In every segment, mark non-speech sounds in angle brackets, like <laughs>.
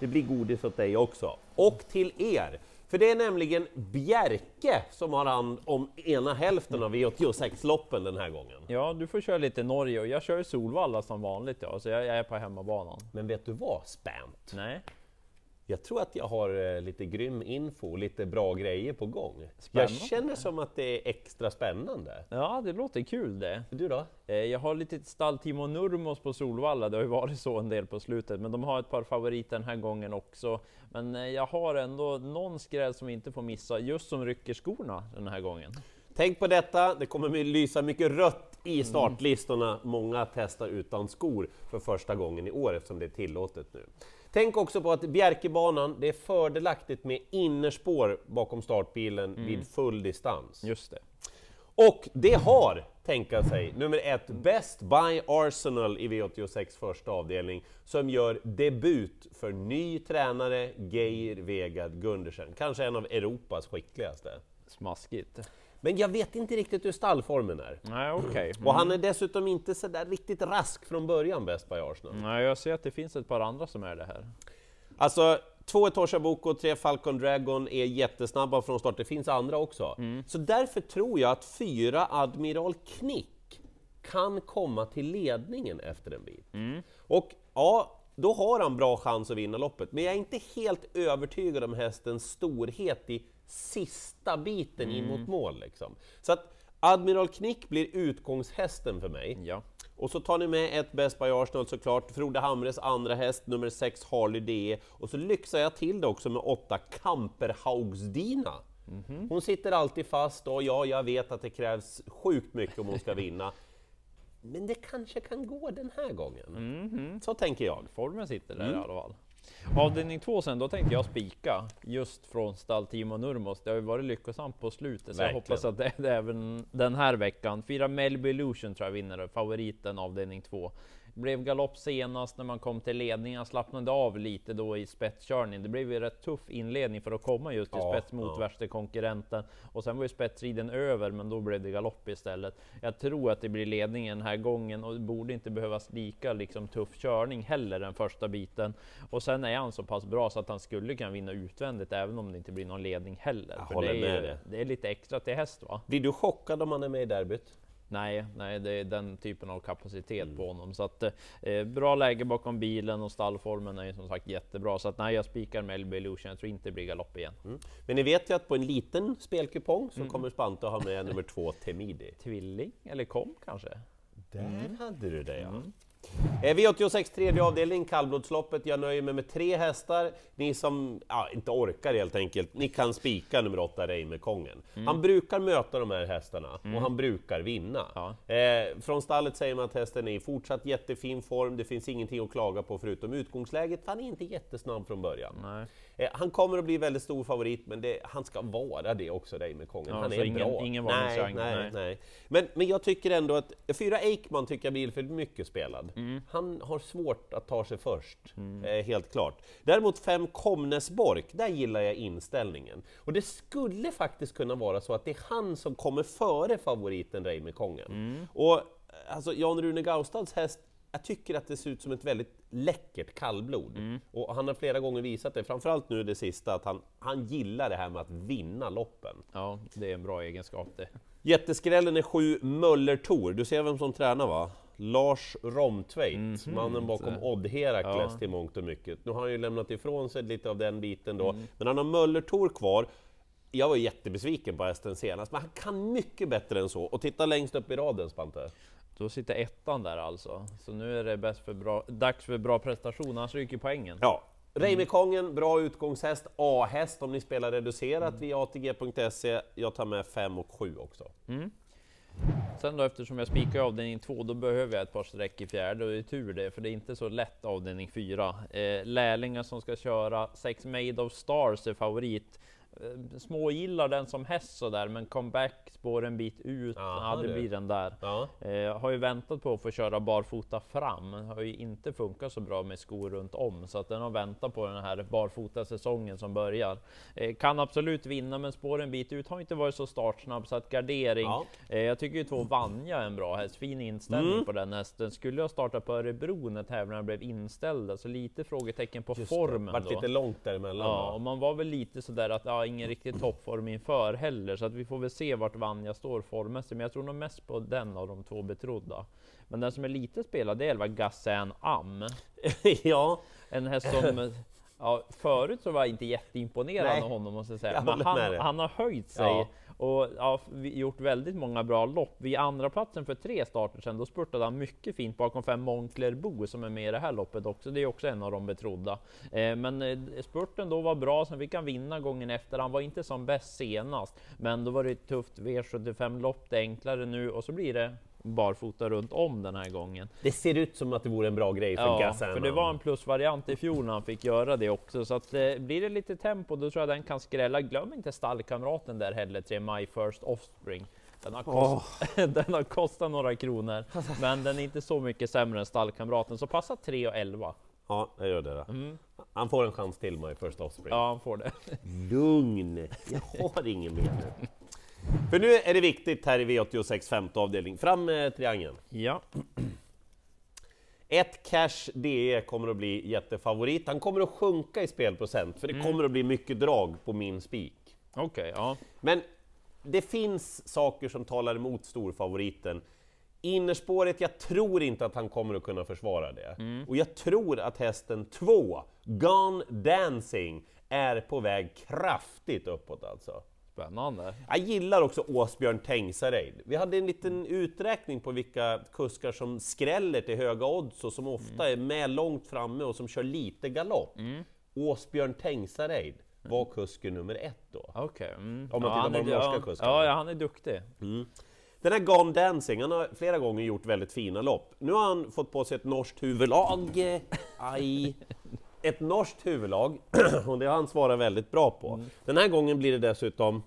det blir godis åt dig också. Och till er! För det är nämligen Bjerke som har hand om ena hälften av V86-loppen den här gången. Ja, du får köra lite Norge och jag kör Solvalla som vanligt, ja, så jag, jag är på hemmabanan. Men vet du vad, Spant? Nej, Jag tror att jag har eh, lite grym info, lite bra grejer på gång. Spännande. Jag känner som att det är extra spännande. ja, det låter kul det. Du då? Eh, Jag har lite stall Timo Nurmos på Solvalla, det har ju varit så en del på slutet, men de har ett par favoriter den här gången också. Men eh, jag har ändå någon skräll som vi inte får missa, just som rycker skorna den här gången. Tänk på detta, det kommer lysa mycket rött i startlistorna. Många testar utan skor för första gången i år eftersom det är tillåtet nu. Tänk också på att Bjerkebanan, det är fördelaktigt med innerspår bakom startbilen vid full distans. Just det. Och det har, tänka sig, nummer ett Best Buy Arsenal i V86 första avdelning som gör debut för ny tränare Geir Vegard Gundersen. Kanske en av Europas skickligaste. Smaskigt. Men jag vet inte riktigt hur stallformen är. Nej, okej. Och han är dessutom inte så där riktigt rask från början, Best Buy Arsenal. Nej, jag ser att det finns ett par andra som är det här. Alltså, två Etosha Boko, tre Falcon Dragon är jättesnabba från start. Det finns andra också. Så därför tror jag att fyra Admiral Knick kan komma till ledningen efter en bit. Och ja, då har han bra chans att vinna loppet. Men jag är inte helt övertygad om hästens storhet i sista biten in mot mål. Liksom. Så att Admiral Knick blir utgångshästen för mig. Ja. Och så tar ni med ett Best by Arsenal såklart, Frode Hamres andra häst, nummer 6 Harley DE. Och så lyxar jag till det också med 8 Kamperhaugsdina. Hon sitter alltid fast och ja, jag vet att det krävs sjukt mycket om hon ska vinna. Men det kanske kan gå den här gången. Så tänker jag. Formen sitter där Mm. i alla fall. Avdelning två sen, då tänkte jag spika just från stall Timo Nurmos. Det har ju varit lyckosamt på slutet, så jag Verkligen. hoppas att det är det även den här veckan. Fyra Melby Illusion tror jag vinner, favoriten avdelning två. Blev galopp senast när man kom till ledningen, slappnade av lite då i spetskörning. Det blev ju rätt tuff inledning för att komma just till Ja, spets mot ja. värsta konkurrenten. Och sen var ju spetsriden över, men då blev det galopp istället. Jag tror att det blir ledningen den här gången och det borde inte behövas lika liksom, tuff körning heller den första biten. Och sen är han så pass bra så att han skulle kunna vinna utvändigt även om det inte blir någon ledning heller. Jag För håller det, är, med dig. det är lite extra till häst va? Blir du chockad om han är med i derbyt? Nej, nej, det är den typen av kapacitet Mm. på honom. Så att eh, bra läge bakom bilen och stallformen är ju som sagt jättebra. Så att nej, jag spikar Melby Illusion. Jag tror inte det blir galopp igen. Men ni vet ju att på en liten spelkupong så kommer Spante att ha med nummer 2 Temidi. Tvilling eller kom kanske? Där hade du det ja. Eh, V86 tredje avdelning, kallblodsloppet. Jag nöjer mig med tre hästar. Ni som ja, inte orkar helt enkelt, ni kan spika nummer 8 Reimerkongen. Han brukar möta de här hästarna och han brukar vinna. Ja. Eh, från stallet säger man att hästen är i fortsatt jättefin form, det finns ingenting att klaga på förutom utgångsläget, för han är inte jättesnabb från början. Nej. Eh, han kommer att bli väldigt stor favorit, men det, han ska vara det också, Reimerkongen. Ja, han är ingen- bra. ingen nej, nej, nej. nej. Men, men jag tycker ändå att fyra Eikman tycker jag blir för mycket spelad. Mm. Han har svårt att ta sig först, eh, helt klart. Däremot fem Komnesborg, där gillar jag inställningen. Och det skulle faktiskt kunna vara så att det är han som kommer före favoriten Reimerkongen. Mm. Och alltså, Jan-Rune Gaustads häst jag tycker att det ser ut som ett väldigt läckert kallblod. Mm. Och han har flera gånger visat det, framförallt nu det sista, att han, han gillar det här med att vinna loppen. Ja, det är en bra egenskap det. Jätteskrällen är sju Möller. Du ser vem som tränar va? Lars Romtveit, mannen bakom Odd Herakles. Ja. till mångt och mycket. Nu har han ju lämnat ifrån sig lite av den biten då, Mm. men han har Möller kvar. Jag var jättebesviken på hästen senast, men han kan mycket bättre än så. Och titta längst upp i raden Spante. Då sitter ettan där alltså. Så nu är det bäst för bra, dags för bra prestation, annars ryker poängen. Ja, Reimerkongen, bra utgångshäst, A-häst om ni spelar reducerat via ATG.se. Jag tar med 5 och 7 också. Sen då eftersom jag spikar avdelning två, då behöver jag ett par streck i fjärde och det är tur det, för det är inte så lätt avdelning fyra. Eh, lärlingar som ska köra, sex Made of Stars är favorit. Eh, smågillar den som häst sådär, men comeback spår en bit ut. Aha, ja, det blir den där. Ja. Eh, har ju väntat på att få köra barfota fram. Har ju inte funkat så bra med skor runt om, så att den har väntat på den här barfota säsongen som börjar. Eh, kan absolut vinna, men spår en bit ut. Har inte varit så startsnabb så att gardering. Ja. Eh, jag tycker ju två Vanja är en bra häst. Fin inställning Mm. på den hästen. Skulle jag starta på Örebro när tävlingarna blev inställda, så lite frågetecken på Just det. formen Vart då. lite långt däremellan. Ja, och man var väl lite sådär att ja, ingen riktig toppform inför heller, så att vi får väl se vart Vanja står formmässigt. Men jag tror nog mest på den av de två betrodda. Men den som är lite spelad, det är Elva Gassan Am. <laughs> ja. En häst som Ja, förut så var jag inte jätteimponerad Nej. av honom måste jag säga. Jag Men han, han har höjt sig Ja och ja, gjort väldigt många bra lopp. Vid andra platsen för tre starter sedan, då spurtade han mycket fint bakom fem Moncler Bo som är med i det här loppet också. Det är också en av de betrodda. Eh, men eh, spurten då var bra, sen fick han vinna gången efter. Han var inte som bäst senast, men då var det ett tufft V75 lopp. Det är enklare nu och så blir det barfota runt om den här gången. Det ser ut som att det vore en bra grej för Ja, för det var en plusvariant i fjol när han fick göra det också. Så att, eh, blir det lite tempo, då tror jag den kan skrälla. Glöm inte stallkamraten där heller, tre My First Offspring. Den har, kost... <laughs> den har kostat några kronor, men den är inte så mycket sämre än stallkamraten. Så passa 3 och 11. Ja, jag gör det. Då. Han får en chans till, My First Offspring. Ja, han får det. Lugn! Jag har ingen mer nu. För nu är det viktigt här i V86 femte avdelning. Fram med triangeln. Ja, Ett Cash DE kommer att bli jättefavorit. Han kommer att sjunka i spelprocent, för det kommer att bli mycket drag på min spik. okej. ja. Men det finns saker som talar emot storfavoriten. Innerspåret, jag tror inte att han kommer att kunna försvara det. Och jag tror att hästen 2, Gone Dancing, är på väg kraftigt uppåt alltså. Spännande. Jag gillar också Åsbjörn Tengsareid. Vi hade en liten uträkning på vilka kuskar som skräller till höga odds och som ofta är med långt framme och som kör lite galopp. Åsbjörn Tengsareid var kusken nummer ett då. Okej. Mm. Om man tittar han på de norska ja, kuskarna. Ja, ja, han är duktig. Den här Gone Dancing, han har flera gånger gjort väldigt fina lopp. Nu har han fått på sig ett norskt huvudlag. <laughs> Aj. Ett norskt huvudlag, <clears throat> och det har han svarat väldigt bra på. Den här gången blir det dessutom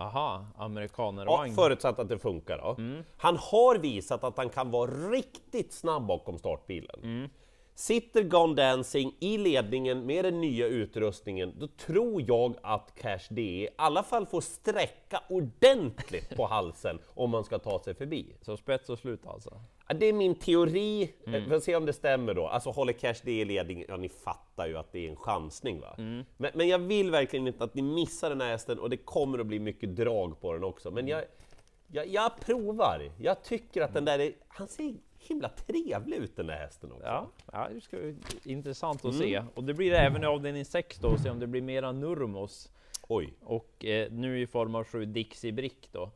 Aha, Ja, amerikanervagn. förutsatt att det funkar då. Han har visat att han kan vara riktigt snabb bakom startbilen. Sitter Gone Dancing i ledningen med den nya utrustningen, då tror jag att Cash DE i alla fall får sträcka ordentligt på halsen om man ska ta sig förbi. Så spets och slut alltså. Ja, Det är min teori, mm. vi får se om det stämmer då. Alltså håller Cash DE i ledningen, ja ni fattar ju att det är en chansning va. Men, men jag vill verkligen inte att ni missar den här hästen och det kommer att bli mycket drag på den också. Men jag, jag, jag provar, jag tycker att den där är, han ser himla trevlig ut den där hästen också. Ja, ja det ska bli intressant att Mm. se. Och det blir det även i avdelning 6 då, se om det blir mera Nurmos. Oj, Och eh, nu i form av 7 Dixie Brick då.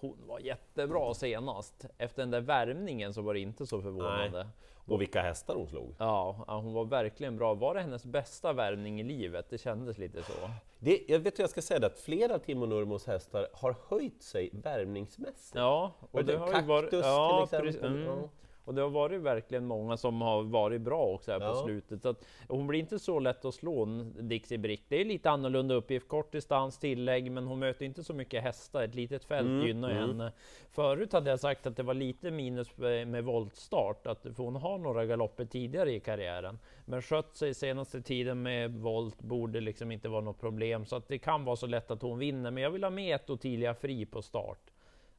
Hon var jättebra senast. Efter den där värmningen så var det inte så förvånande. och vilka hästar hon slog. Ja, hon var verkligen bra. Var det hennes bästa värvning i livet? Det kändes lite så. Det, jag vet hur jag ska säga det, att flera Timo Nurmos hästar har höjt sig värvningsmässigt. Ja, Var det ju Cactus till ja, exempel? precis, mm. Och det har varit verkligen många som har varit bra också här Ja. på slutet. Så att hon blir inte så lätt att slå Dixie Brick. Det är lite annorlunda uppgift, kort distans, tillägg, men hon möter inte så mycket hästar. Ett litet fält Mm, gynnar mm. henne. Förut hade jag sagt att det var lite minus med med voltstart, att för hon har några galopper tidigare i karriären. Men skött sig senaste tiden med volt borde liksom inte vara något problem, så att det kan vara så lätt att hon vinner. Men jag vill ha med ett Ottilia Fri på start.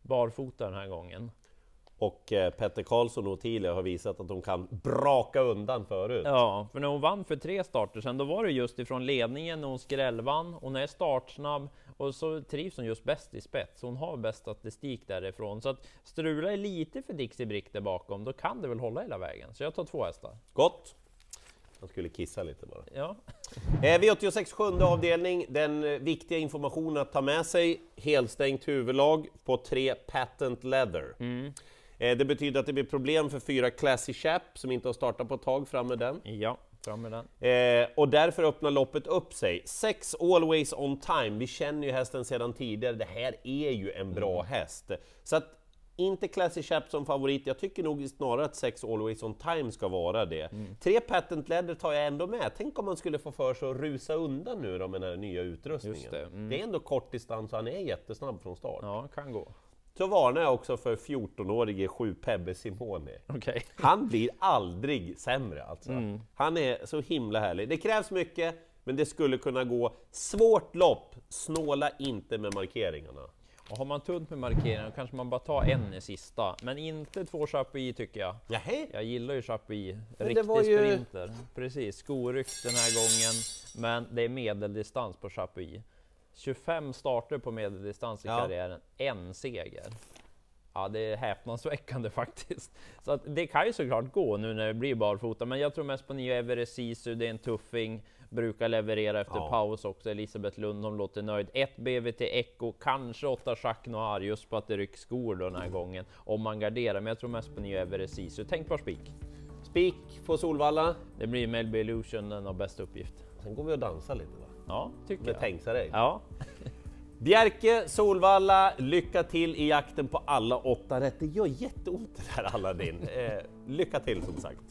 Barfota den här gången. Och eh, Petter Karlsson och Ottilia har visat att de kan braka undan förut. Ja, för när hon vann för tre starter sen, då var det just ifrån ledningen när hon skrällvann. Hon är startsnabb och så trivs hon just bäst i spets. Hon har bäst statistik därifrån. Så att strula är lite för Dixie Brick där bakom, då kan det väl hålla hela vägen. Så jag tar två hästar. Gott! Jag skulle kissa lite bara. Ja, <laughs> Eh, V86 sjunde avdelning, den eh, viktiga informationen att ta med sig, helstängt huvudlag på tre patent leather. Eh, det betyder att det blir problem för fyra Classy Chap som inte har startat på ett tag, fram med den. ja, fram med den. Eh, och därför öppnar loppet upp sig. Sex Always On Time, vi känner ju hästen sedan tidigare, det här är ju en bra häst. Så att inte Classy Chap som favorit, jag tycker nog snarare att 6 Always On Time ska vara det. Tre Patent Leather tar jag ändå med, tänk om man skulle få för sig att rusa undan nu då med den här nya utrustningen. Det, mm. det är ändå kort distans och han är jättesnabb från start. Ja, kan gå. Så varnar jag också för 14-årige 7 Pebbe Simone. Okej. Han blir aldrig sämre alltså. Mm. Han är så himla härlig. Det krävs mycket, men det skulle kunna gå. Svårt lopp, snåla inte med markeringarna. Och har man tunt med markeringar kanske man bara tar en i sista, men inte två Chapuis tycker jag. Jahe. Jag gillar ju Chapuis, riktig ju- sprinter. Precis, skorykt den här gången, men det är medeldistans på Chapuis. 25 starter på medeldistans i Ja. karriären, en seger. Ja, det är häpnadsväckande <laughs> faktiskt. Så att det kan ju såklart gå nu när det blir barfota, men jag tror mest på Nio Everest Sisu, det är en tuffing, brukar leverera efter Ja. paus också. Elisabeth Lundholm låter nöjd. Ett BVT Echo, kanske åtta Jacques Noir just på att det rycks skor då den här gången om man garderar, men jag tror mest på Nio Everest Sisu. Tänk på spik. Spik på Solvalla. Det blir Melby Illusion, den har bästa uppgift. Sen går vi och dansar lite va? Ja, tycker jag. Tengsarej. Ja, <laughs> Bjerke, Solvalla, lycka till i jakten på alla åtta rätt. Det gör jätteont det här Aladdin. <laughs> Eh, lycka till som sagt.